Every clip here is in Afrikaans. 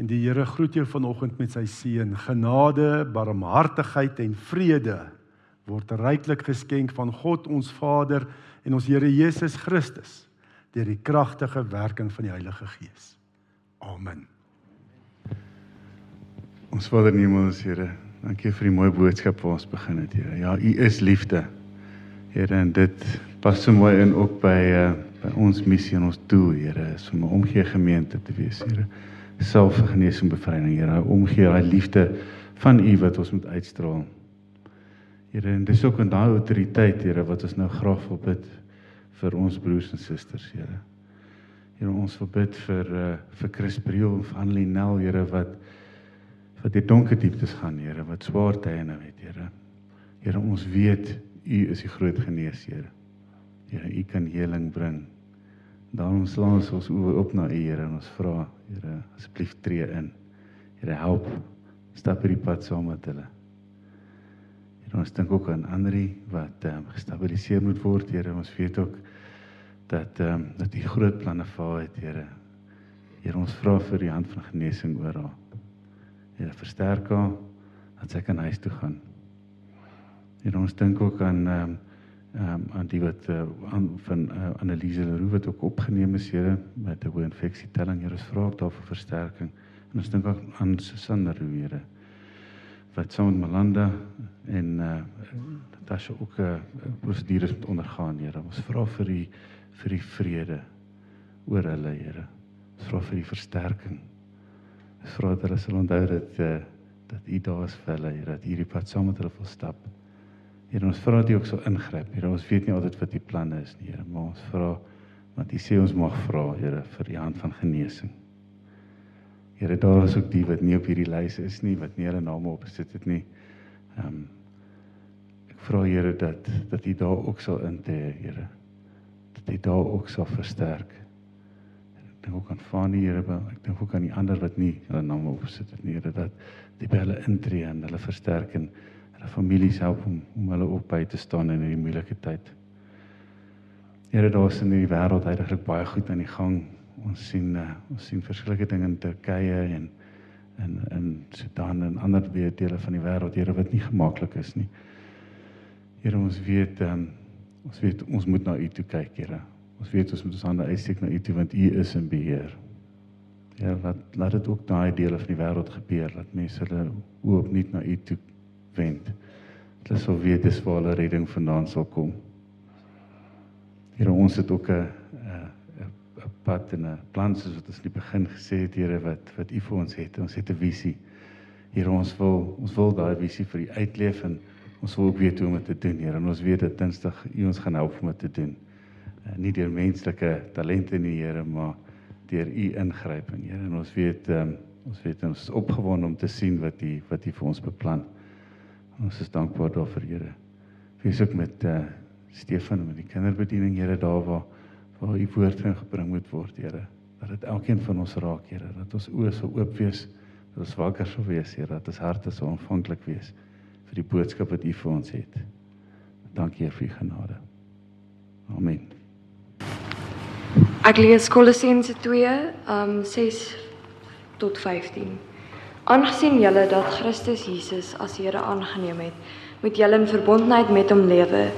En die Here groet jou vanoggend met sy seën. Genade, barmhartigheid en vrede word ryklik geskenk van God ons Vader en ons Here Jesus Christus deur die kragtige werking van die Heilige Gees. Amen. Ons Vader in die hemel, Here, dankie vir die mooi boodskap wat ons begin het, Here. Ja, U is liefde. Here, en dit pas so mooi in ook by uh, by ons missie en ons doel, Here, is om 'n omgee gemeente te wees, Here selfgenesing bevryding, Here. Omgee daai liefde van U wat ons moet uitstraal. Here, en dis ook in daai autoriteit, Here, wat ons nou graag wil bid vir ons broers en susters, Here. Here, ons wil bid vir uh, vir Chris Briel en vir Annelie Nel, Here, wat wat die donker dieptes gaan, Here, wat swaar tye nou het, Here. Here, ons weet U is die groot geneesheer. Here, U kan heling bring. Daarom slaan ons ons oë op na U, Here, en ons vra, Here, asseblief tree in. Here, help stap hierdie pad saam met hulle. Here, ons dink ook aan Andri wat ehm um, gestabiliseer moet word, Here. Ons weet ook dat ehm um, dat U groot planne vir haar het, Here. Here, ons vra vir die hand van genesing oor haar. Here, versterk haar dat sy kan huis toe gaan. Here, ons dink ook aan ehm um, um, aan die wat uh, aan van uh, Annelise Leroux wat ook opgeneem is Here met 'n hoë infeksie telling Here ons vra ook daarvoor versterking. En ons dink ook aan Susanna Here wat saam met Melanda en uh, Natasha ook 'n uh, prosedures moet ondergaan Here. Ons vra vir die vir die vrede oor hulle Here. Ons vra vir die versterking. Ons vra dat hulle sal onthou dat uh, dat U daar is vir hulle Here dat hierdie pad saam met hulle wil stap Here ons vra dat U ook sal ingryp. Here ons weet nie altyd wat U planne is nie, Here, maar ons vra want U sê ons mag vra, Here, vir die hand van genesing. Here, daar is ook die wat nie op hierdie lys is nie, wat nie hulle name op gesit het nie. Ehm um, ek vra Here dat dat U daar ook sal intree, Here. Dat U daar ook sal versterk. Ek dink ook aan Fanie, Here, ek dink ook aan die ander wat nie hulle name op gesit het nie, Here, dat die by hulle intree en hulle versterk en hulle families help om om hulle op by te staan in hierdie moeilike tyd. Here, daar is in die wêreld eintlik baie goed aan die gang. Ons sien uh, ons sien verskillende dinge in Turkye en in in Sudan en ander dele van die wêreld, Here, wat nie gemaklik is nie. Here, ons weet um, ons weet ons moet na U toe kyk, Here. Ons weet ons moet ons hande uitsteek na U toe want U is in beheer. Ja, laat laat dit ook daai dele van die wêreld gebeur dat mense hulle oop net na U toe wend. Hulle sal weet dis waar hulle redding vandaan sal kom. Here ons het ook 'n 'n pad en 'n plan soos wat ons in die begin gesê het Here wat wat U vir ons het. Ons het 'n visie. Here ons wil ons wil daai visie vir U uitleef en ons wil ook weet hoe om dit te doen Here. En ons weet dat Dinsdag U ons gaan help om dit te doen. Uh, nie deur menslike talente nie Here, maar deur U ingryp en Here. En ons weet um, ons weet ons is opgewonde om te sien wat U wat U vir ons beplan. Ons is dankbaar daarvoor, Here. Wees ook met uh Stefan met die kinderbediening, Here, daar waar waar u woord in gebring moet word, Here. Dat dit elkeen van ons raak, Here, dat ons oë sou oop wees, dat ons wakker sou wees, Here, dat ons harte sou ontvanklik wees vir die boodskap wat u vir ons het. Dankie vir u genade. Amen. Ek lees Kolossense 2, um 6 tot 15. Aangesien julle dat Christus Jesus as Here aangeneem het, moet julle in verbondenheid met hom lewe,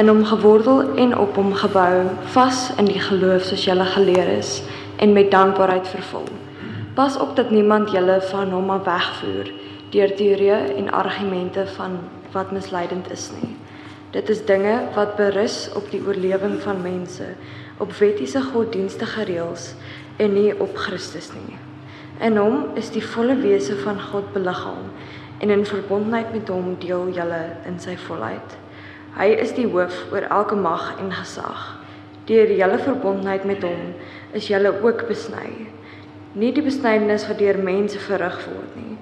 in hom gewortel en op hom gebou, vas in die geloof soos julle geleer is en met dankbaarheid vervul. Pas op dat niemand julle van hom af wegvoer deur teorieë en argumente van wat misleidend is nie. Dit is dinge wat berus op die oorlewing van mense, op wettiese goddienstige reëls en nie op Christus nie. In hom is die volle wese van God beliggaam en in verbondenheid met hom deel julle in sy volheid. Hy is die hoof oor elke mag en gesag. Deur julle verbondenheid met hom is julle ook besny. Nie die besnydenis wat deur mense verrig word nie,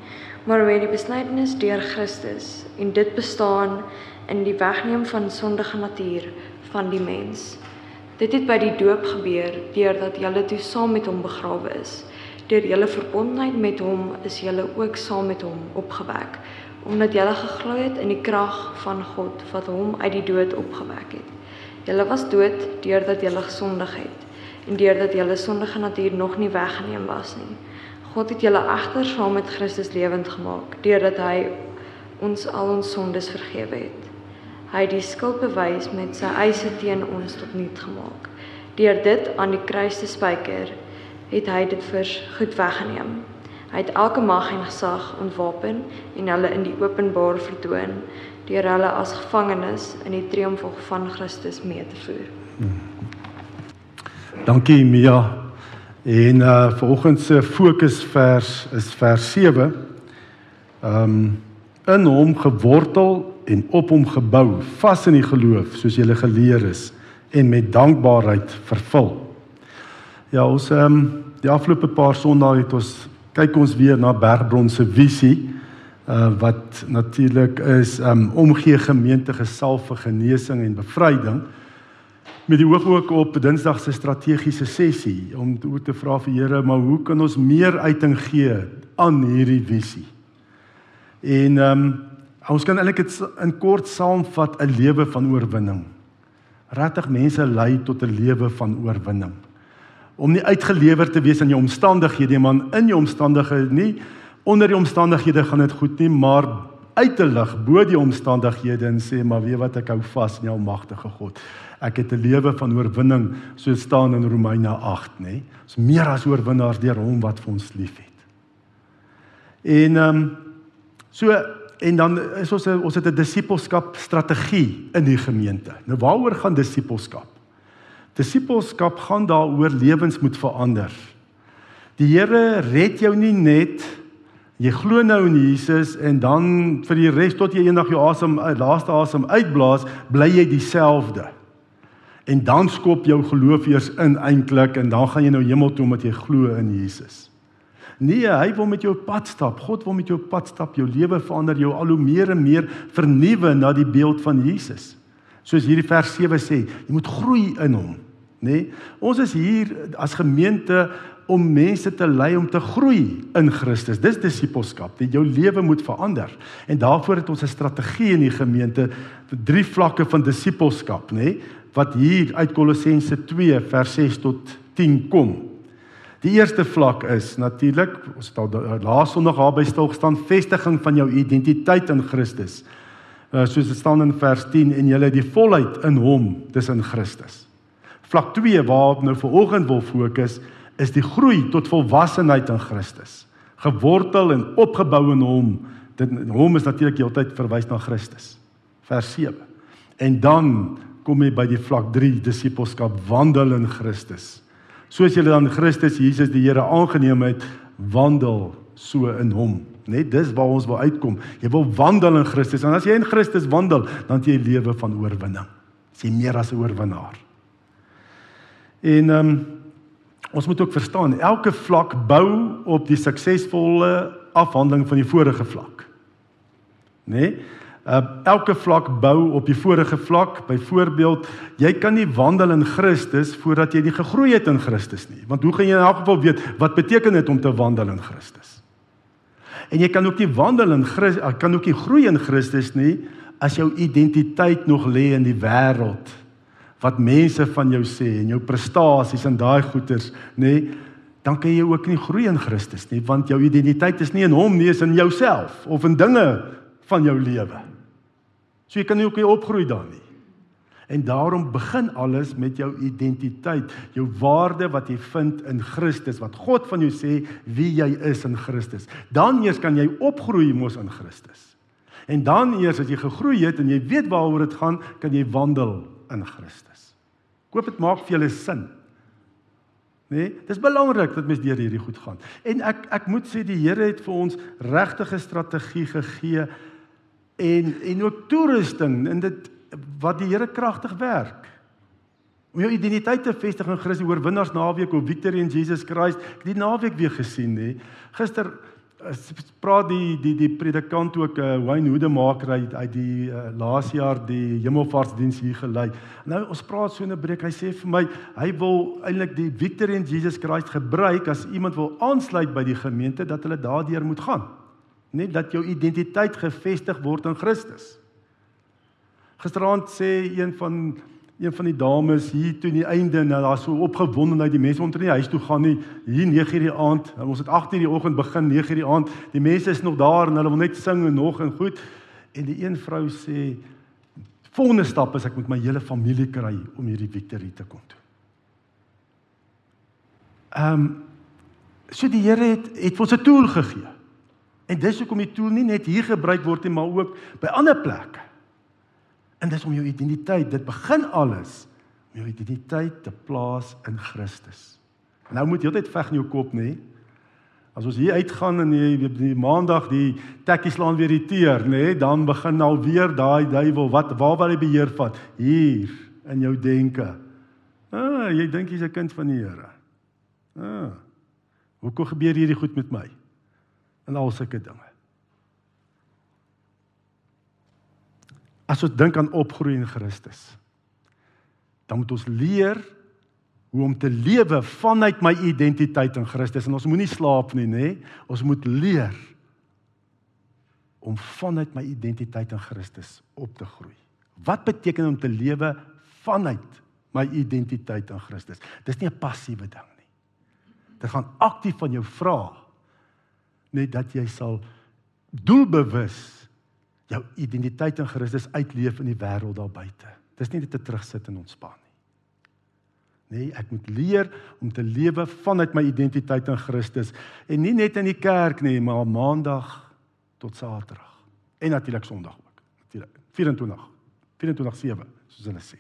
maar met die besnydenis deur Christus en dit bestaan in die wegneem van sondige natuur van die mens. Dit het by die doop gebeur deurdat julle toe saam met hom begrawe is deur julle verbondenheid met hom is julle ook saam met hom opgewek omdat julle geglo het in die krag van God wat hom uit die dood opgewek het. Julle was dood deurdat julle gesondig het en deurdat julle sondige natuur nog nie weggeneem was nie. God het julle egter saam met Christus lewend gemaak deurdat hy ons al ons sondes vergewe het. Hy het die skuld bewys met sy eise teen ons tot niet gemaak. Deur dit aan die kruis te spyker, het hy dit vir goed weggeneem. Hy het elke mag en gesag ontwapen en hulle in die openbaar vertoon deur hulle as gevangenes in die triomf van Christus mee te voer. Dankie Mia. En uh vanoggend se fokusvers is vers 7. Um ehm, in hom gewortel en op hom gebou, vas in die geloof soos jy geleer is en met dankbaarheid vervul. Ja, ons ehm um, die afgelope paar Sondae het ons kyk ons weer na Bergbron se visie uh wat natuurlik is ehm um, omgee gemeente gesalf vir genesing en bevryding met die oog ook op Dinsdag se strategiese sessie om te vra vir Here, maar hoe kan ons meer uiting gee aan hierdie visie? En ehm um, ons kan eintlik dit in kort saamvat 'n lewe van oorwinning. Regtig mense lei tot 'n lewe van oorwinning. Om nie uitgelewer te wees aan jou omstandighede, maar in jou omstandighede nie onder die omstandighede gaan dit goed nie, maar uit te lig bo die omstandighede en sê maar weet wat ek hou vas in jou magtige God. Ek het 'n lewe van oorwinning soos staan in Romeine 8, nê? Ons meer as oorwinnaars deur hom wat vir ons liefhet. En ehm um, So en dan is ons ons het 'n disippelskap strategie in die gemeente. Nou waaroor gaan disippelskap? Disippelskap gaan daaroor lewens moet verander. Die Here red jou nie net jy glo nou in Jesus en dan vir die res tot jy eendag jou asem eh, laaste asem uitblaas, bly jy dieselfde. En dan skop jou geloof eers in eintlik en dan gaan jy nou hemel toe omdat jy glo in Jesus. Nee, hy wil met jou pad stap. God wil met jou pad stap, jou lewe verander, jou al hoe meer en meer vernuwe na die beeld van Jesus. Soos hierdie vers 7 sê, jy moet groei in hom, nê? Nee? Ons is hier as gemeente om mense te lei om te groei in Christus. Dis disippelskap. Dat jou lewe moet verander. En daarvoor het ons 'n strategie in die gemeente vir drie vlakke van disippelskap, nê? Nee? Wat hier uit Kolossense 2 vers 6 tot 10 kom. Die eerste vlak is natuurlik, ons het al laas Sondag daarby stil gestaan, vestiging van jou identiteit in Christus. Uh, soos dit staan in vers 10 en het die volheid in hom, dis in Christus. Vlak 2 waarop nou vanoggend wil fokus, is die groei tot volwassenheid in Christus. Gewortel en opgebou in hom. Dit hom is natuurlik heeltyd verwys na Christus. Vers 7. En dan kom jy by die vlak 3 disippelskap wandel in Christus soos julle dan Christus Jesus die Here aangeneem het, wandel so in hom. Net dis waar ons wil uitkom. Jy wil wandel in Christus en as jy in Christus wandel, dan het jy lewe van oorwinning. Jy meer as 'n oorwinnaar. En ehm um, ons moet ook verstaan, elke vlak bou op die suksesvolle afhandeling van die vorige vlak. Né? Nee? Uh, elke vlak bou op die vorige vlak. Byvoorbeeld, jy kan nie wandel in Christus voordat jy nie gegroei het in Christus nie. Want hoe gaan jy in elk geval weet wat beteken dit om te wandel in Christus? En jy kan ook nie wandel in Christus, uh, kan ook nie groei in Christus nie as jou identiteit nog lê in die wêreld. Wat mense van jou sê en jou prestasies en daai goeters, nê? Dan kan jy ook nie groei in Christus nie, want jou identiteit is nie in hom nie, is in jouself of in dinge van jou lewe. So jy kan nie ook nie opgroei daar nie. En daarom begin alles met jou identiteit, jou waarde wat jy vind in Christus, wat God van jou sê wie jy is in Christus. Dan eers kan jy opgroei mos in Christus. En dan eers as jy gegroei het en jy weet waaroor dit gaan, kan jy wandel in Christus. Ek hoop dit maak vir julle sin. Nee, dis belangrik dat mens deur hierdie goed gaan. En ek ek moet sê die Here het vir ons regtige strategie gegee en en ook toerusting in dit wat die Here kragtig werk. Om jou identiteit te vestig in Christus oorwinnaars naweek op Victory in Jesus Christ. Ek het die naweek weer gesien nê. Gister eh, praat die die die predikant ook uh, Wayne Hoedemaker uit uit die uh, laas jaar die Hemelvaartsdiens hier gelei. Nou ons praat so 'n breek. Hy sê vir my hy wil eintlik die Victory in Jesus Christ gebruik as iemand wil aansluit by die gemeente dat hulle daardeur moet gaan net dat jou identiteit gefestig word in Christus. Gisteraand sê een van een van die dames hier toe die einde nou daar so opgewondenheid die mense onder in die huis toe gaan nie. Hier 9:00 die aand ons het 8:00 die oggend begin 9:00 die aand. Die mense is nog daar en hulle wil net sing en nog en goed. En die een vrou sê volgende stap is ek moet my hele familie kry om hierdie victory te kom toe. Ehm um, so die Here het het ons 'n tool gegee. En dis hoekom die tool nie net hier gebruik word nie maar ook by ander plekke En dis om jou identiteit, dit begin alles om jou identiteit te plaas in Christus. Nou moet jy altyd veg in jou kop, nê? As ons hier uitgaan en jy die, die maandag die tekkies laan weer irriteer, nê, dan begin nou weer daai duiwel wat waar wil hy beheer vat? Hier in jou denke. Ah, jy dink jy's 'n kind van die Here. Ah. Hoekom gebeur hierdie goed met my? En al sulke dinge. As ons dink aan opgroei in Christus, dan moet ons leer hoe om te lewe vanuit my identiteit in Christus en ons moenie slaap nie, nê? Ons moet leer om vanuit my identiteit in Christus op te groei. Wat beteken om te lewe vanuit my identiteit in Christus? Dis nie 'n passiewe ding nie. Dit gaan aktief van jou vra net dat jy sal doelbewus jou identiteit in Christus uitleef in die wêreld daar buite. Dis nie net 'n terugsit en ontspan nie. Nee, ek moet leer om te lewe vanuit my identiteit in Christus en nie net in die kerk nie, maar maandag tot Saterdag en natuurlik Sondag ook. Natuurlik 24 24/7 soos hulle sê.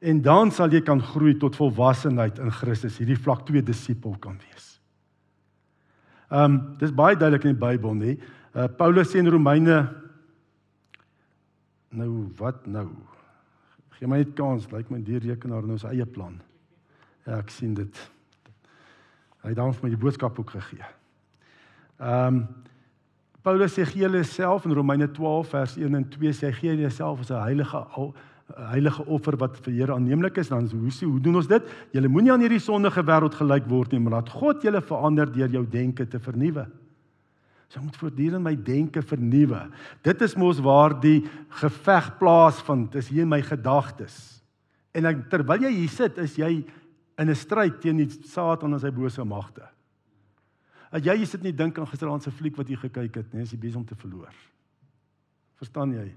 En dan sal jy kan groei tot volwassenheid in Christus, hierdie vlak 2 disipel kan wees. Ehm um, dis baie duidelik in die Bybel, nê? Uh, Paulus sê in Romeine nou wat nou? Gee my net kans, lyk my die rekenaar nou sy eie plan. Ja, ek sien dit. Hy dan vir my die boodskap ook gegee. Ehm um, Paulus sê gee julle self in Romeine 12 vers 1 en 2 sê gee julle self as 'n heilige al, heilige offer wat vir Here aanneemlik is dan hoe sê hoe doen ons dit? Julle moenie aan hierdie sondige wêreld gelyk word nie, maar laat God julle verander deur jou denke te vernuwe. So ek moet voortdurend my denke vernuwe. Dit is mos waar die geveg plaasvind, is hier in my gedagtes. En ek, terwyl jy hier sit, is jy in 'n stryd teen die Satan en sy bose magte. As jy sit nie dink aan gisteraand se fliek wat jy gekyk het nie, is jy besig om te verloor. Verstaan jy?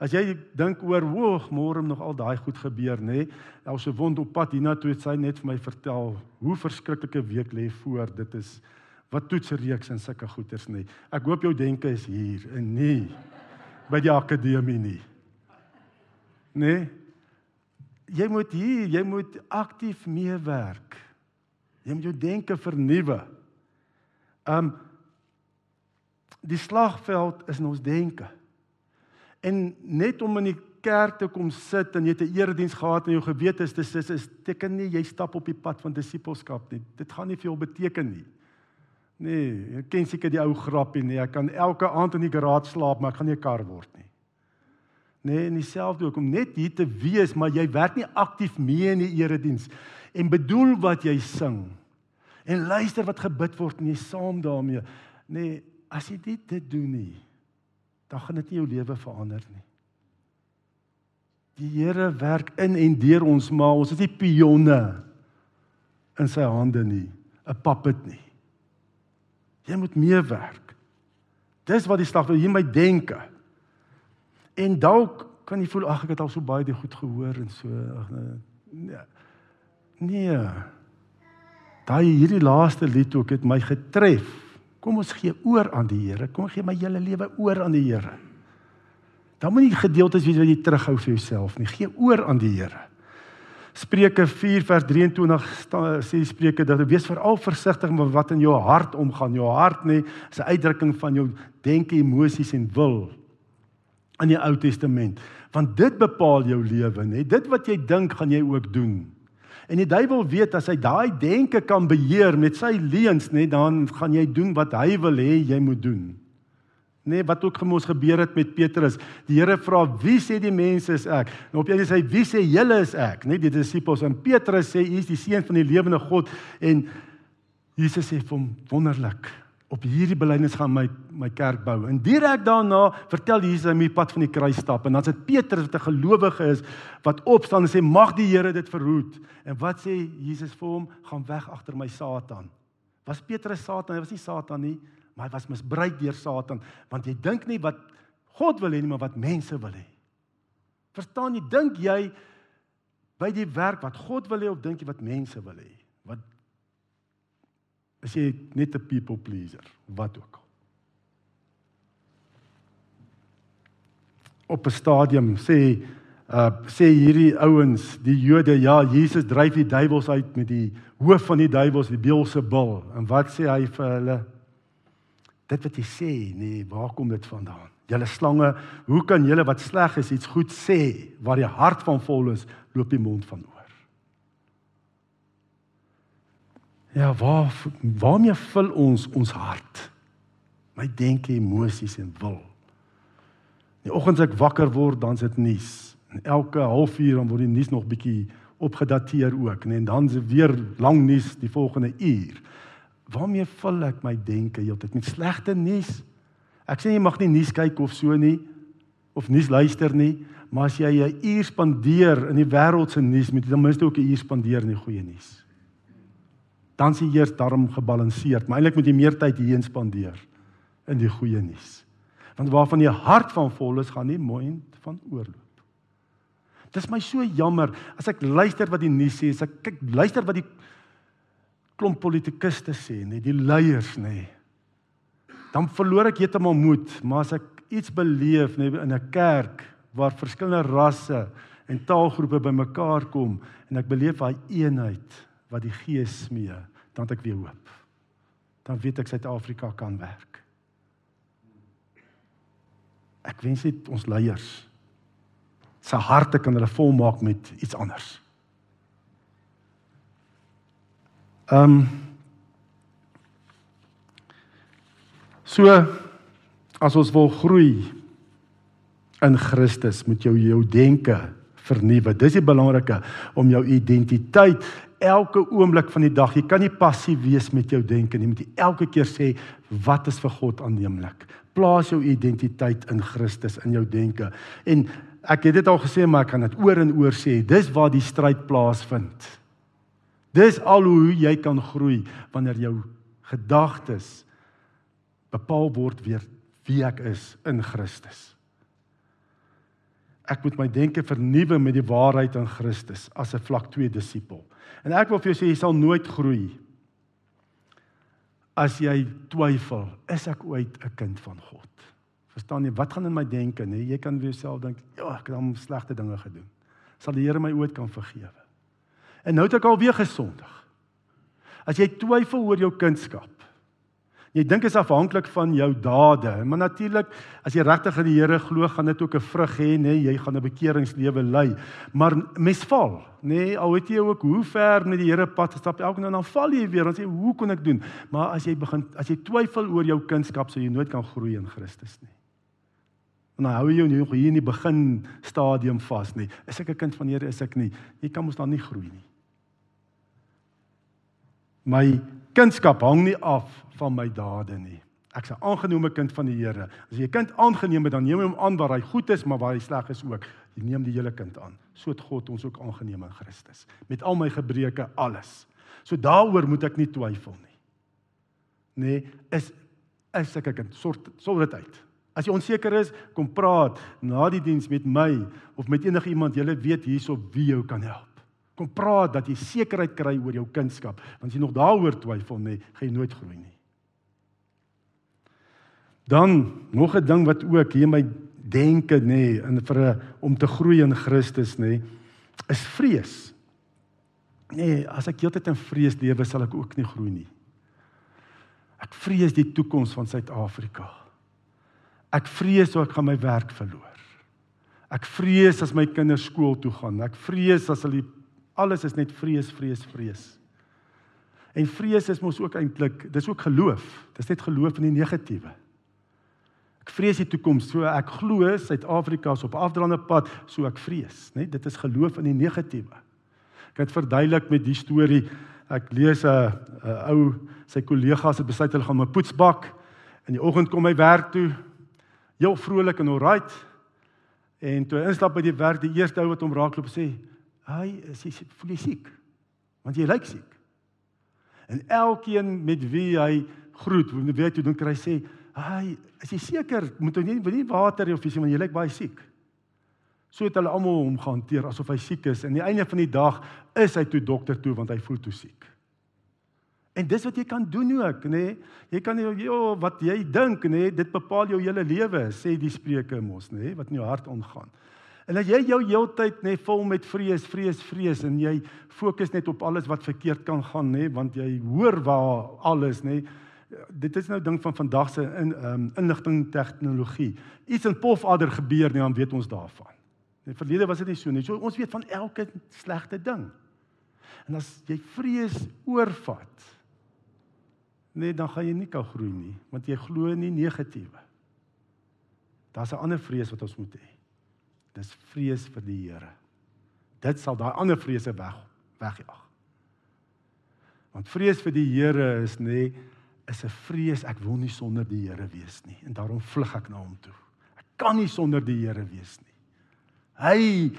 As jy dink oor hoe môre nog al daai goed gebeur, nê? Ons se wond op pad hiernatoe het sy net vir my vertel hoe verskriklike week lê voor. Dit is wat toetsreeks en sulke goeters nie. Ek hoop jou denke is hier en nie by die akademie nie. Nee. Jy moet hier, jy moet aktief meewerk. Jy moet jou denke vernuwe. Um die slagveld is in ons denke. En net om in die kerk te kom sit en jy het 'n erediens gehad en jou gewete is dis is, is teken nie jy stap op die pad van disippelskap nie. Dit gaan nie vir jou beteken nie. Nee, jy ken seker die ou grappie nie. Ek kan elke aand in die garage slaap, maar ek gaan nie 'n kar word nie. Nee, en dieselfde ook om net hier te wees, maar jy werk nie aktief mee in die erediens en bedoel wat jy sing en luister wat gebid word en jy saam daarmee. Nee, as jy dit dit doen nie, dan gaan dit nie jou lewe verander nie. Die Here werk in en deur ons, maar ons is nie pionne in sy hande nie, 'n puppet nie. Jy moet meewerk. Dis wat die slag wil hier my denke. En dalk kan jy voel ag ek het al so baie die goed gehoor en so ag nee. Nee. Daai hierdie laaste lied ook het my getref. Kom ons gee oor aan die Here. Kom gee my hele lewe oor aan die Here. Dan moet nie gedeeltes wees wat jy terughou vir jouself nie. Gee oor aan die Here. Spreuke 4 vers 23 sê Spreuke dat wees veral versigtig met wat in jou hart omgaan. Jou hart nê is 'n uitdrukking van jou denke, emosies en wil in die Ou Testament. Want dit bepaal jou lewe nê. Dit wat jy dink, gaan jy ook doen. En die duiwel weet as hy daai denke kan beheer met sy leuns nê, dan gaan jy doen wat hy wil hê jy moet doen. Nee, wat ook gemos gebeur het met Petrus. Die Here vra, "Wie sê die mense is ek?" En op een sê hy, "Wie sê julle is ek?" Nee, die disippels en Petrus sê, "U is die seun van die lewende God." En Jesus sê vir hom, "Wonderlik. op hierdie belydenis gaan my my kerk bou. En direk daarna vertel Jesus hy met pad van die kruis stap en dan sit Petrus wat 'n gelowige is wat opstaan en sê mag die Here dit verhoed. En wat sê Jesus vir hom? Gaan weg agter my Satan. Was Petrus Satan? Hy was nie Satan nie, maar hy was misbruik deur Satan want jy dink nie wat God wil hê nie, maar wat mense wil hê. Verstaan jy? Dink jy by die werk wat God wil hê of dink jy wat mense wil hê? Wat As jy net 'n people pleaser, wat ook al. Op 'n stadium sê uh sê hierdie ouens, die Jode, ja, Jesus dryf die duiwels uit met die hoof van die duiwels, die Beelzebul. En wat sê hy vir hulle? Dit wat jy sê, nee, waar kom dit vandaan? Julle slange, hoe kan julle wat sleg is iets goed sê waar die hart van vol is, loop die mond van oor? Ja, waar waarmee vul ons ons hart? My denke, emosies en wil. Die oggend as ek wakker word, dan sit nuus. En elke halfuur dan word die nuus nog bietjie opgedateer ook, nee, en dan is weer lang nuus die volgende uur. Waarmee vul ek my denke heeltyd met slegte nuus? Ek sê jy mag nie nuus kyk of so nie of nuus luister nie, maar as jy 'n uur spandeer in die wêreld se nuus, moet jy ten minste ook 'n uur spandeer in die goeie nuus dan sien jy eers daarom gebalanseerd, maar eintlik moet jy meer tyd hierin spandeer in die goeie nuus. Want waarvan jy hart van vol is, gaan nie mond van oorloop. Dis my so jammer as ek luister wat die nuus sê, as ek kyk luister wat die klomp politikuste sê, nê, die leiers nê. Dan verloor ek heeltemal moed, maar as ek iets beleef nê in 'n kerk waar verskillende rasse en taalgroepe bymekaar kom en ek beleef daai eenheid wat die Gees smee, dan het ek weer hoop. Dan weet ek Suid-Afrika kan werk. Ek wens net ons leiers se harte kan hulle volmaak met iets anders. Ehm um, So as ons wil groei in Christus, moet jou jou denke vernuwe. Dis die belangrike om jou identiteit elke oomblik van die dag. Jy kan nie passief wees met jou denke nie. Jy moet elke keer sê wat is vir God aanneemlik. Plaas jou identiteit in Christus in jou denke. En ek het dit al gesê maar ek kan dit oor en oor sê. Dis waar die stryd plaasvind. Dis al hoe jy kan groei wanneer jou gedagtes bepaal word weer wie ek is in Christus. Ek moet my denke vernuwe met die waarheid in Christus as 'n vlak 2 disipel. En ek wil vir jou sê jy sal nooit groei as jy twyfel, is ek ooit 'n kind van God? Verstaan jy wat gaan in my denke, nê? Jy kan vir jouself dink, ja, ek het al slegte dinge gedoen. Sal die Here my ooit kan vergewe? En nou het ek alweer gesondig. As jy twyfel oor jou kindskap, Jy dink is afhanklik van jou dade, maar natuurlik as jy regtig in die Here glo, gaan dit ook 'n vrug hê, nê? Jy gaan 'n bekeringslewe lei. Maar mens val, nê? Al weet jy ook hoe ver met die Here pad stap, elke nou dan val jy weer en sê, "Hoe kon ek doen?" Maar as jy begin as jy twyfel oor jou kunskap, sou jy nooit kan groei in Christus nie. En dan hou jy jou hier in die begin stadium vas, nê? Is ek 'n kind van die Here, is ek nie? Jy kan mos dan nie groei nie. My kindskap hang nie af van my dade nie. Ek's 'n aangenome kind van die Here. As jy 'n kind aangeneem het, dan neem jy hom aan waar hy goed is, maar waar hy sleg is ook. Jy neem die hele kind aan. So het God ons ook aangeneem in Christus met al my gebreke, alles. So daaroor moet ek nie twyfel nie. Nee, is is ek 'n kind, sort sort dit uit. As jy onseker is, kom praat na die diens met my of met enige iemand jy weet hierso wie jou kan help kom praat dat jy sekerheid kry oor jou kunskap. Want as jy nog daaroor twyfel nê, gaan jy nooit groei nie. Dan nog 'n ding wat ook hier my denke nê, in vir 'n om te groei in Christus nê, is vrees. Nee, as ek heeltyd in vrees lewe, sal ek ook nie groei nie. Ek vrees die toekoms van Suid-Afrika. Ek vrees hoe ek gaan my werk verloor. Ek vrees as my kinders skool toe gaan. Ek vrees as hulle Alles is net vrees, vrees, vrees. En vrees is mos ook eintlik, dis ook geloof. Dis net geloof in die negatiewe. Ek vrees die toekoms, so ek glo Suid-Afrika is op afdraande pad, so ek vrees, né? Dit is geloof in die negatiewe. Ek het verduidelik met die storie. Ek lees 'n 'n ou sy kollegas het besluit hulle gaan my poetsbak. In die oggend kom hy werk toe. Heel vrolik en alright. En toe instap by die werk, die eerste ou wat hom raakloop sê, "Hy is hy voel jy siek? Want jy lyk siek." En elkeen met wie hy groet, weet jy, dan kry hy sê, "Hy, is jy seker? Moet jy nie nie water of ietsie want jy lyk baie siek." So het hulle almal hom gehanteer asof hy siek is. En aan die einde van die dag is hy toe dokter toe want hy voel toe siek. En dis wat jy kan doen ook, nê? Nee? Jy kan jy oh, wat jy dink, nê, nee? dit bepaal jou hele lewe, sê die spreuke mos, nê, nee? wat in jou hart ongaan. En as jy jou heeltyd net vol met vrees, vrees, vrees en jy fokus net op alles wat verkeerd kan gaan, nê, want jy hoor waar alles, nê. Dit is nou ding van vandag se in um, inligting tegnologie. Iets in pofadder gebeur nie, dan weet ons daarvan. In verlede was dit nie so nie. So ons weet van elke slegte ding. En as jy vrees oorvat, nee, dan gaan jy nie kan groei nie, want jy glo nie negatiewe. Daar's 'n ander vrees wat ons moet hê. Dis vrees vir die Here. Dit sal daai ander vrese weg wegjaag. Want vrees vir die Here is nê is 'n vrees ek wil nie sonder die Here wees nie en daarom vlug ek na hom toe. Ek kan nie sonder die Here wees nie. Hy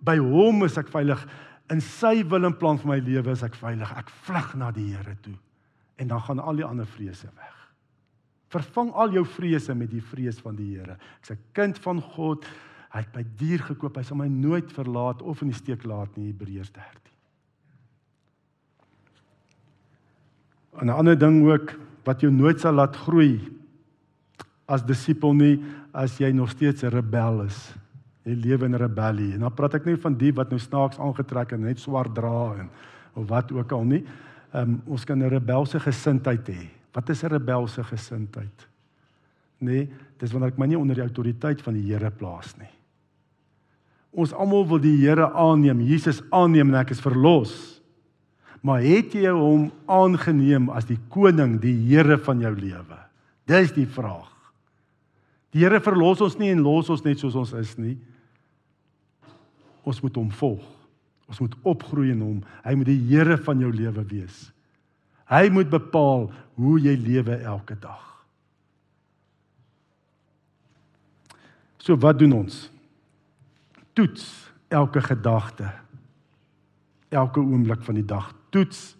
by hom is ek veilig in sy wil en plan vir my lewe is ek veilig. Ek vlug na die Here toe en dan gaan al die ander vrese weg. Vervang al jou vrese met die vrees van die Here. Ek's 'n kind van God. Hy het my dier gekoop. Hy sal my nooit verlaat of in die steek laat nie. Hebreërs 13. 'n Ander ding ook wat jou nooit sal laat groei as disipel nie as jy nog steeds 'n rebel is. Jy lewe in rebellie. En dan praat ek nie van die wat nou snaaks aangetrek en net swart dra en of wat ook al nie um, ons kan 'n rebelse gesindheid hê. Wat is 'n rebelse gesindheid? Nee, dis wanneer ek my nie onder die autoriteit van die Here plaas nie. Ons almal wil die Here aanneem, Jesus aanneem en ek is verlos. Maar het jy hom aangeneem as die koning, die Here van jou lewe? Dis die vraag. Die Here verlos ons nie en los ons net soos ons is nie. Ons moet hom volg. Ons moet opgroei in hom. Hy moet die Here van jou lewe wees. Hy moet bepaal hoe jy lewe elke dag. So wat doen ons? Toets elke gedagte. Elke oomblik van die dag. Toets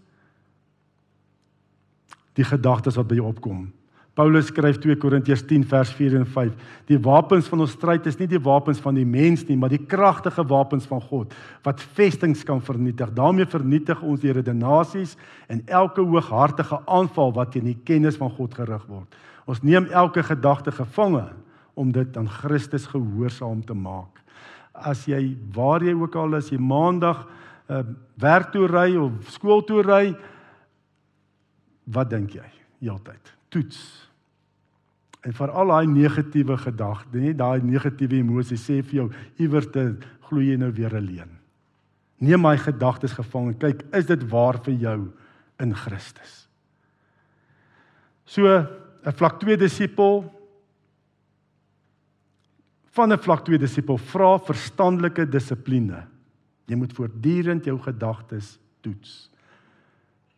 die gedagtes wat by jou opkom. Paulus skryf 2 Korintiërs 10 vers 4 en 5. Die wapens van ons stryd is nie die wapens van die mens nie, maar die kragtige wapens van God wat vestings kan vernietig. daarmee vernietig ons die redenasies en elke hooghartige aanval wat teen die kennis van God gerig word. Ons neem elke gedagte gevange om dit aan Christus gehoorsaam te maak. As jy waar jy ook al is, jy maandag uh, werk toe ry of skool toe ry, wat dink jy? Heeltyd toets. En vir al daai negatiewe gedagte, nie daai negatiewe emosies sê vir jou iewers te glo jy nou weer alleen. Neem my gedagtes gevang en kyk, is dit waar vir jou in Christus? So 'n vlak 2 disipel van 'n vlak 2 disipel vra verstandelike dissipline. Jy moet voortdurend jou gedagtes toets.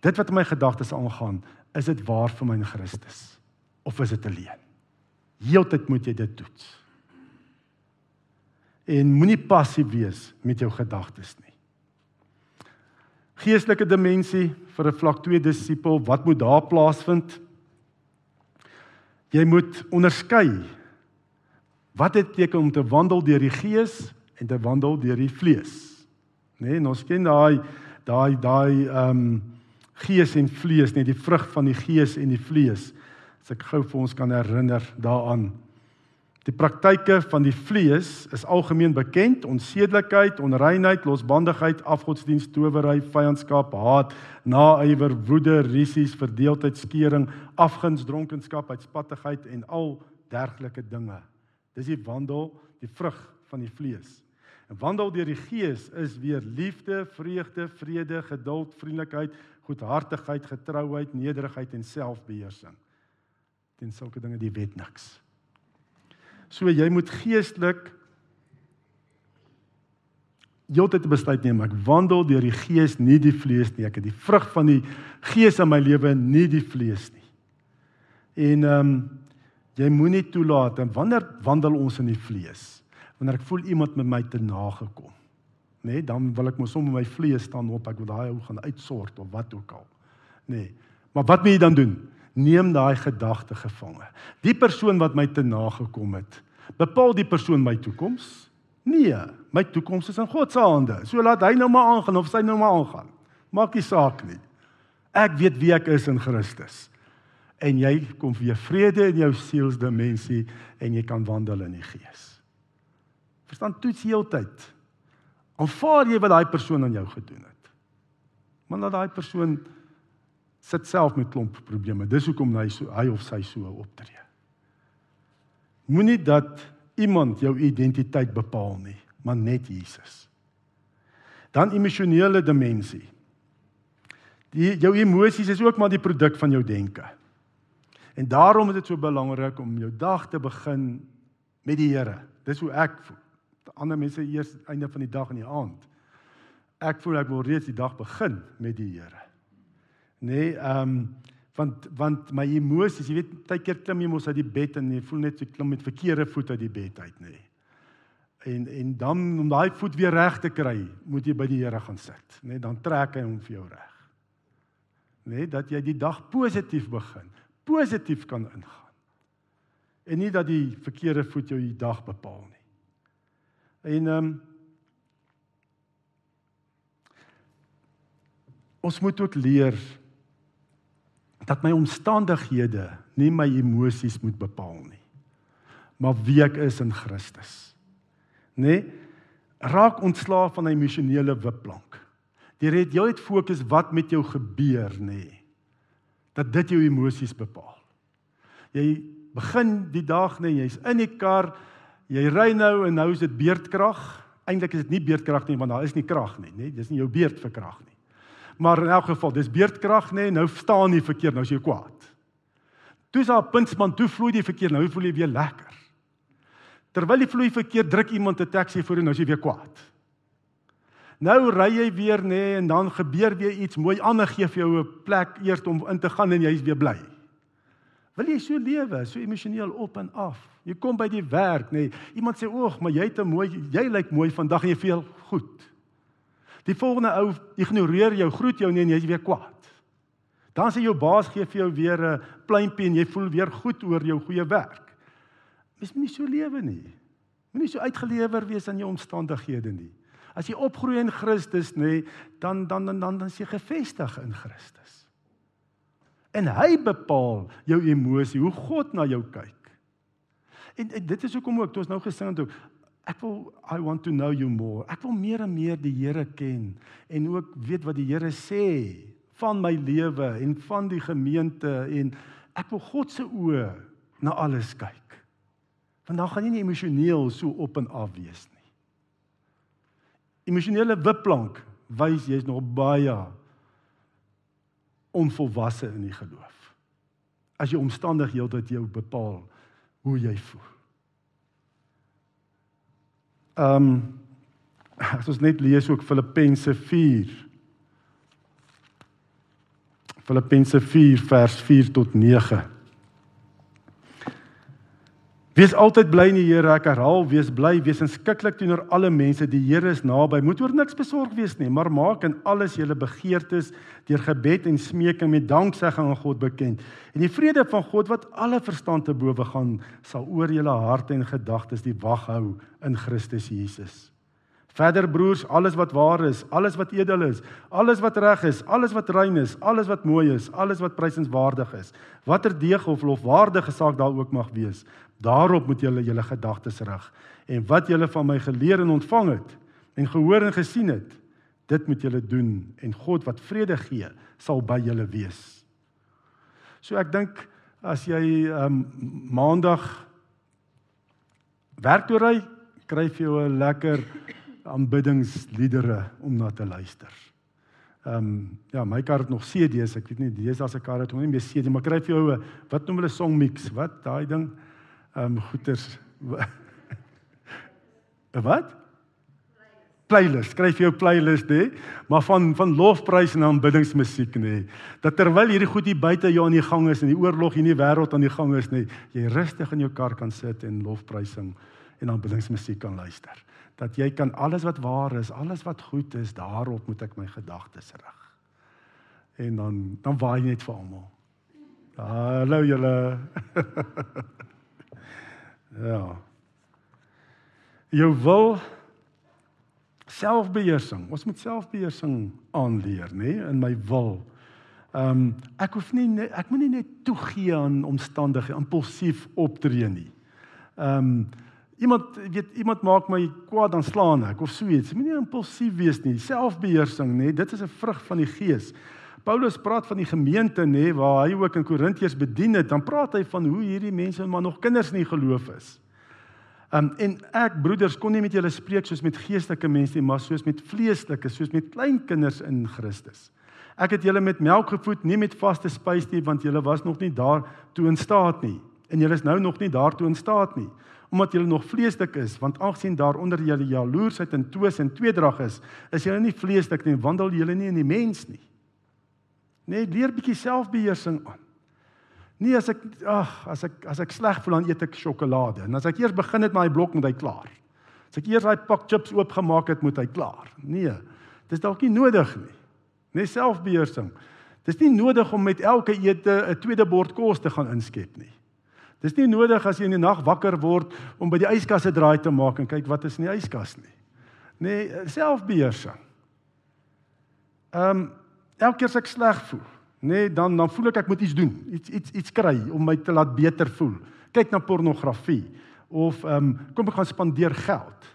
Dit wat in my gedagtes aangaan, is dit waar vir my in Christus of is dit alleen? Heeltyd moet jy dit toets. En moenie passief wees met jou gedagtes nie. Geestelike dimensie vir 'n vlak 2 disipel, wat moet daar plaasvind? Jy moet onderskei wat dit beteken om te wandel deur die gees en te wandel deur die vlees. Nê, nee, ons ken daai daai daai ehm um, gees en vlees, net die vrug van die gees en die vlees. As ek gou vir ons kan herinner daaraan. Die praktyke van die vlees is algemeen bekend: onsedelikheid, onreinheid, losbandigheid, afgodsdienst, towery, vyandskap, haat, naaiwer, woede, risies, verdeeldheid, skeuring, afguns, dronkenskap, uitspattigheid en al dergelike dinge. Dis die wandel, die vrug van die vlees. En wandel deur die gees is weer liefde, vreugde, vrede, geduld, vriendelikheid, goedhartigheid, getrouheid, nederigheid en selfbeheersing. Teen sulke dinge die wet niks. So jy moet geestelik heeltyd 'n besluit neem ek wandel deur die gees nie die vlees nie ek het die vrug van die gees in my lewe nie die vlees nie en ehm um, jy moenie toelaat en wanneer wandel ons in die vlees wanneer ek voel iemand met my te nagekom nê nee, dan wil ek mos sommer my vlees staan op ek wil daai ou gaan uitsort of wat ook al nê nee. maar wat moet jy dan doen neem daai gedagte gevange die persoon wat my te nagekom het bepaal die persoon my toekoms Nee, my toekoms is in God se hande. So laat hy nou maar aangaan of sy nou maar aangaan. Maak nie saak nie. Ek weet wie ek is in Christus. En jy kom weer vrede in jou sielsdimensie en jy kan wandel in die Gees. Verstaan toets heeltyd. Aanvaar jy wat daai persoon aan jou gedoen het. Maar dat daai persoon sit self met klomp probleme. Dis hoekom hy so hy of sy so optree. Moenie dat iemand jou identiteit bepaal nie, maar net Jesus. Dan emosionele dimensie. Die jou emosies is ook maar die produk van jou denke. En daarom is dit so belangrik om jou dag te begin met die Here. Dis hoe ek voel. Ander mense eers einde van die dag en die aand. Ek voel ek wil reeds die dag begin met die Here. Nee, ehm um, want want my emosies, jy weet, baie keer klim jy mos uit die bed en jy voel net so klim met verkeerde voet uit die bed uit, nê. Nee. En en dan om daai voet weer reg te kry, moet jy by die Here gaan sit, nê, nee, dan trek hy hom vir jou reg. Nê, nee, dat jy die dag positief begin, positief kan ingaan. En nie dat die verkeerde voet jou die dag bepaal nie. En ehm um, ons moet ook leer dat my omstandighede nie my emosies moet bepaal nie maar wie ek is in Christus nê nee? raak ontslaaf van 'n emosionele wipplank jy het jy het fokus wat met jou gebeur nê nee? Dat dit jou emosies bepaal jy begin die dag nê nee, jy's in die kar jy ry nou en nou is dit beerdkrag eintlik is dit nie beerdkrag nie want daar is nie krag nie nê nee? dis nie jou beerd vir krag nie Maar in elk geval, dis beerdkrag nê, nee, nou staan nie verkeerd, nou is jy kwaad. Toe is daar puntspan, toe vloei die verkeer, nou voel jy weer lekker. Terwyl jy vloei verkeer, druk iemand 'n taxi voor en nou is jy weer kwaad. Nou ry jy weer nê nee, en dan gebeur weer iets mooi, ander gee vir jou 'n plek eers om in te gaan en jy is weer bly. Wil jy so lewe, so emosioneel op en af? Jy kom by die werk nê, nee, iemand sê oog, maar jy het 'n mooi, jy lyk mooi vandag en jy voel goed. Die volgende ou ignoreer jou, groet jou nie en jy's weer kwaad. Dan sê jou baas gee vir jou weer 'n pluimpie en jy voel weer goed oor jou goeie werk. Mens moet nie so lewe nie. Moenie so uitgelewer wees aan jou omstandighede nie. As jy opgroei in Christus nê, dan dan dan dan dan is jy gefestig in Christus. En hy bepaal jou emosie, hoe God na jou kyk. En, en dit is hoekom ook toe ons nou gesing het, Ek wil I want to know you more. Ek wil meer en meer die Here ken en ook weet wat die Here sê van my lewe en van die gemeente en ek wil God se oë na alles kyk. Want dan gaan jy nie emosioneel so op en af wees nie. Emosionele wipplank wys jy's nog baie onvolwasse in die geloof. As jy omstandighede jou bepaal hoe jy voel. Ehm um, as ons net lees ook Filippense 4. Filippense 4 vers 4 tot 9. Wees altyd bly in die Here. Ek herhaal, wees bly, wees inskikkelik teenoor alle mense. Die Here is naby. Moet oor niks besorg wees nie, maar maak in alles julle begeertes deur gebed en smeking met danksegging aan God bekend. En die vrede van God wat alle verstand te bowe gaan, sal oor julle harte en gedagtes die wag hou in Christus Jesus. Verder broers, alles wat waar is, alles wat edel is, alles wat reg is, alles wat rein is, alles wat mooi is, alles wat prysenswaardig is, watter deeg of lofwaardige saak daar ook mag wees, daarop moet julle julle gedagtes rig. En wat julle van my geleer en ontvang het en gehoor en gesien het, dit moet julle doen en God wat vrede gee, sal by julle wees. So ek dink as jy um, maandag werk toe ry, kry jy 'n lekker aanbiddingsliedere om na te luister. Ehm um, ja, my kar het nog CD's, ek weet nie, dis as 'n kar het hom nie meer CD, maar kry vir jou 'n wat noem hulle song mix, wat daai ding ehm um, goeters wat? playlist, skryf jou playlist nê, maar van van lofprys en aanbiddingsmusiek nê. Dat terwyl hierdie goed hier buite jou aan die gang is en die oorlog hier in die wêreld aan die gang is nê, jy rustig in jou kar kan sit en lofprysing en aanbiddingsmusiek kan luister. Dat jy kan alles wat waar is, alles wat goed is, daarop moet ek my gedagtes rig. En dan dan waai net vir almal. Hallo julle. ja. Jou wil selfbeheersing. Ons moet selfbeheersing aanleer, nê, nee, in my wil. Ehm um, ek hoef nie ek moenie net toegee aan omstandighede, impulsief optree nie. Ehm um, iemand weet iemand maak my kwaad dan slaan ek of so iets. Moenie impulsief wees nie. Selfbeheersing, nê, dit is 'n vrug van die Gees. Paulus praat van die gemeente nê waar hy ook in Korintiërs bedien het, dan praat hy van hoe hierdie mense maar nog kinders nie geloof is. Um, en ek broeders kon nie met julle spreek soos met geestelike mense nie, maar soos met vleeslike, soos met klein kinders in Christus. Ek het julle met melk gevoed, nie met vaste spys nie, want julle was nog nie daar toe in staat nie. En julle is nou nog nie daartoe in staat nie, omdat julle nog vleeslik is, want aangesien daaronder julle jaloersheid en twis en tweedrag is, is julle nie vleeslik nie, wandel julle nie in die mens nie. Nee, leer bietjie selfbeheersing aan. Nee, as ek ag, as ek as ek sleg voel dan eet ek sjokolade. En as ek eers begin het met daai blok moet hy klaar. As ek eers daai pak chips oopgemaak het, moet hy klaar. Nee. Dis dalk nie nodig nie. Nee, selfbeheersing. Dis nie nodig om met elke ete 'n tweede bord kos te gaan inskep nie. Dis nie nodig as jy in die nag wakker word om by die yskas 'n draai te maak en kyk wat is in die yskas nie. Nee, selfbeheersing. Ehm um, elke keer as ek sleg voel, nê, nee, dan dan voel ek ek moet iets doen, iets iets iets kry om my te laat beter voel. Kyk na pornografie of ehm um, kom ek gaan spandeer geld.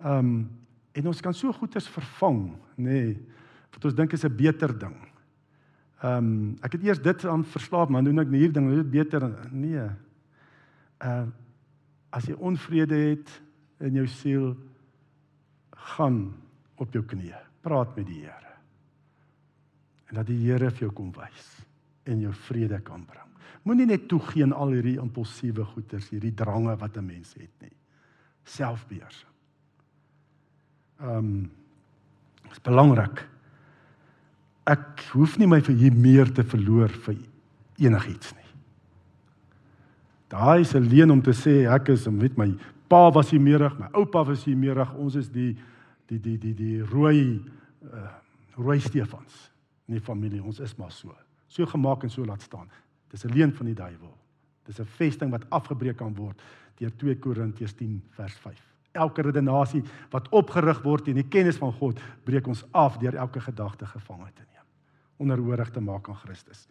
Ehm um, en ons kan so goeders vervang, nê, nee, wat ons dink is 'n beter ding. Ehm um, ek het eers dit aan verslaap, maar doen ek hierdie ding, dit beter nee. Ehm uh, as jy onvrede het in jou siel, gaan op jou knieë, praat met die Here en dat die Here vir jou kom wys en jou vrede kan bring. Moenie net toegee aan al hierdie impulsiewe goeters, hierdie drange wat 'n mens het nie. Selfbeheersing. Ehm um, is belangrik. Ek hoef nie my vir hier meer te verloor vir enigiets nie. Daai is 'n leuen om te sê ek is met my pa was hier meerig, my oupa was hier meerig, ons is die die die die die rooi uh, rooi Stefans in die familie. Ons is maar so. So gemaak en so laat staan. Dis 'n leuen van die duiwel. Dis 'n vesting wat afgebreek kan word deur 2 Korintiërs 10 vers 5. Elke redenasie wat opgerig word in die kennis van God, breek ons af deur elke gedagte gevange te neem. Onderhoorig te maak aan Christus.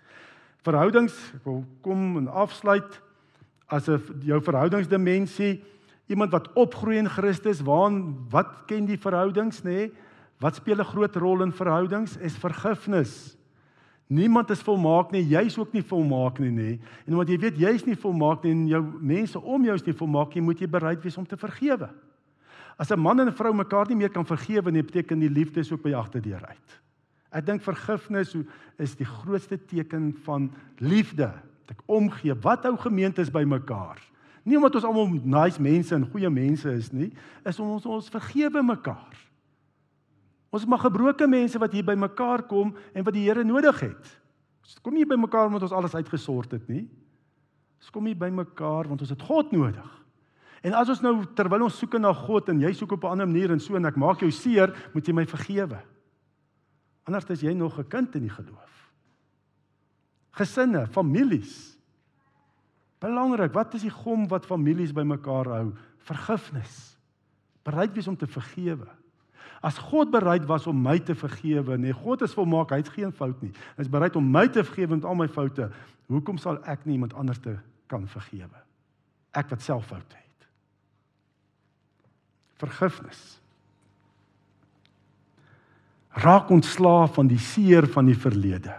Verhoudings, ek wil kom en afsluit as 'n jou verhoudingsdimensie, iemand wat opgroei in Christus, waan wat ken die verhoudings nê? Nee? Wat speel 'n groot rol in verhoudings? Is vergifnis. Niemand is volmaak nie, jy's ook nie volmaak nie, nê. En omdat jy weet jy's nie volmaak nie en jou mense om jou is nie volmaak nie, moet jy bereid wees om te vergewe. As 'n man en 'n vrou mekaar nie meer kan vergewe nie, beteken die liefde is ook by agterdeur uit. Ek dink vergifnis is die grootste teken van liefde. Dat ek omgee. Wat hou gemeentes by mekaar? Nie omdat ons almal nice mense en goeie mense is nie, is om ons ons vergewe mekaar. Ons maar gebroke mense wat hier by mekaar kom en wat die Here nodig het. Ons kom nie by mekaar omdat ons alles uitgesort het nie. Ons kom hier by mekaar want ons het God nodig. En as ons nou terwyl ons soek na God en jy soek op 'n ander manier en so en ek maak jou seer, moet jy my vergewe. Anders is jy nog 'n kind in die geloof. Gesinne, families. Belangrik, wat is die gom wat families bymekaar hou? Vergifnis. Bereid wees om te vergewe. As God bereid was om my te vergewe, nee, God is volmaak, hy het geen fout nie. Hy is bereid om my te vergewe met al my foute. Hoekom sal ek nie iemand anders te kan vergewe? Ek wat self foute het. Vergifnis. Raak ontslaaf van die seer van die verlede.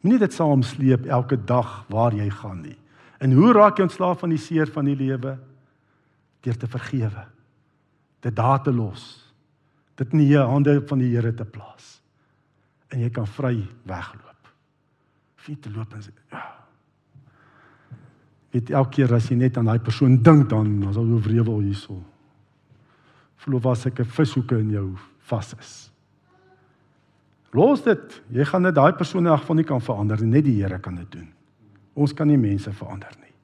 Moenie dit saamsleep elke dag waar jy gaan nie. En hoe raak jy ontslaaf van die seer van die lewe? Deur te vergewe. Dit daar te los dit in die hande van die Here te plaas. En jy kan vry wegloop. Wie te loop en ja. Weet elke keer as jy net aan daai persoon dink dan dan sal jy wrevel hierso. Verlof as ek 'n vishoeke in jou vas is. Los dit. Jy gaan net daai persoon in elk geval nie kan verander nie. Net die Here kan dit doen. Ons kan nie mense verander nie.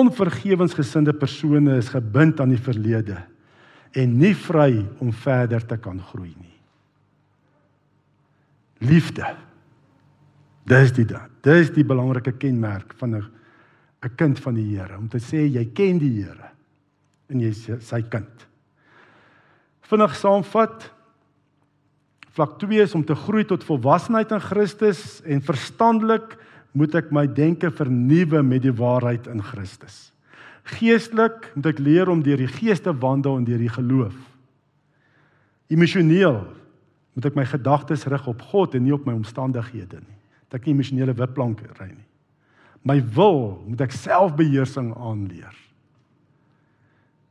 Onvergewensgesinde persone is gebind aan die verlede en nie vry om verder te kan groei nie. Liefde. Dis die dis die belangrike kenmerk van 'n 'n kind van die Here om te sê jy ken die Here en jy is sy kind. Vinnig saamvat. Vlak 2 is om te groei tot volwassenheid in Christus en verstandelik moet ek my denke vernuwe met die waarheid in Christus. Geestelik moet ek leer om deur die Gees te wandel en deur die geloof. Emosioneel moet ek my gedagtes rig op God en nie op my omstandighede nie. Dat ek nie emosionele wipplank ry nie. My wil moet ek selfbeheersing aanleer.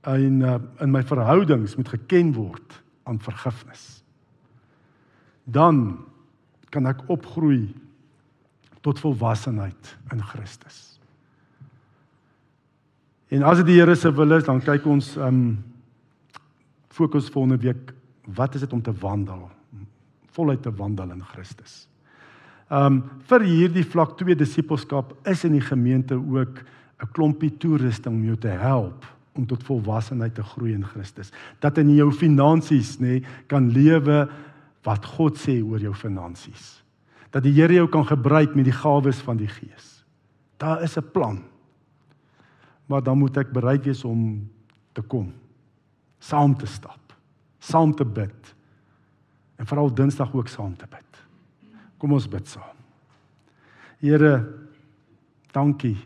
En uh, in my verhoudings moet geken word aan vergifnis. Dan kan ek opgroei tot volwassenheid in Christus. En as dit die Here se wil is, dan kyk ons um fokus volgende week wat is dit om te wandel? Voluit te wandel in Christus. Um vir hierdie vlak 2 disippelskap is in die gemeente ook 'n klompie toerusting om jou te help om tot volwassenheid te groei in Christus. Dat in jou finansies nê kan lewe wat God sê oor jou finansies. Dat die Here jou kan gebruik met die gawes van die Gees. Daar is 'n plan maar dan moet ek bereid wees om te kom. Saam te stap, saam te bid. En veral Dinsdag ook saam te bid. Kom ons bid saam. Here, dankie.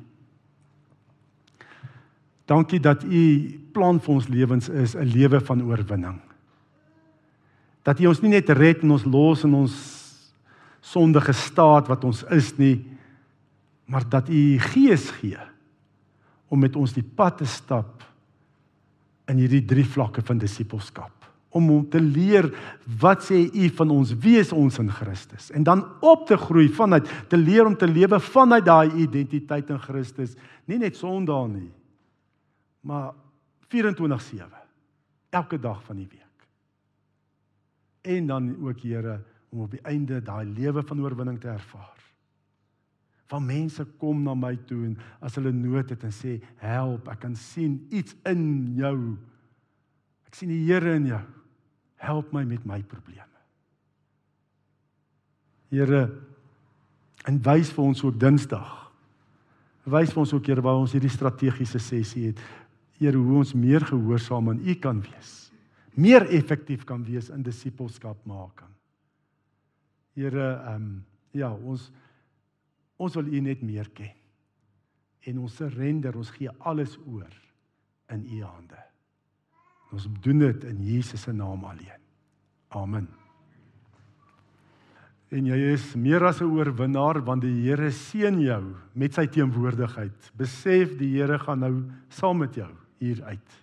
Dankie dat u plan vir ons lewens is 'n lewe van oorwinning. Dat u ons nie net red en ons los in ons sondige staat wat ons is nie, maar dat u gees gee om met ons die pad te stap in hierdie drie vlakke van disippelskap. Om om te leer wat sê u van ons wie is ons in Christus? En dan op te groei vanuit te leer om te lewe vanuit daai identiteit in Christus. Nie net Sondag nie maar 24/7 elke dag van die week en dan ook Here om op die einde daai lewe van oorwinning te ervaar van mense kom na my toe en as hulle nood het en sê help, ek kan sien iets in jou. Ek sien die Here in jou. Help my met my probleme. Here, en wys vir ons ook Dinsdag. Wys vir ons ook Here waar ons hierdie strategiese sessie het. Here, hoe ons meer gehoorsaam aan U kan wees. Meer effektief kan wees in disippelskap maak. Here, ehm um, ja, ons Ons wil U net meer ken. En ons surrender, ons gee alles oor in U hande. Ons doen dit in Jesus se naam alleen. Amen. En jy is meer as 'n oorwinnaar want die Here seën jou met sy teenwoordigheid. Besef die Here gaan nou saam met jou hier uit.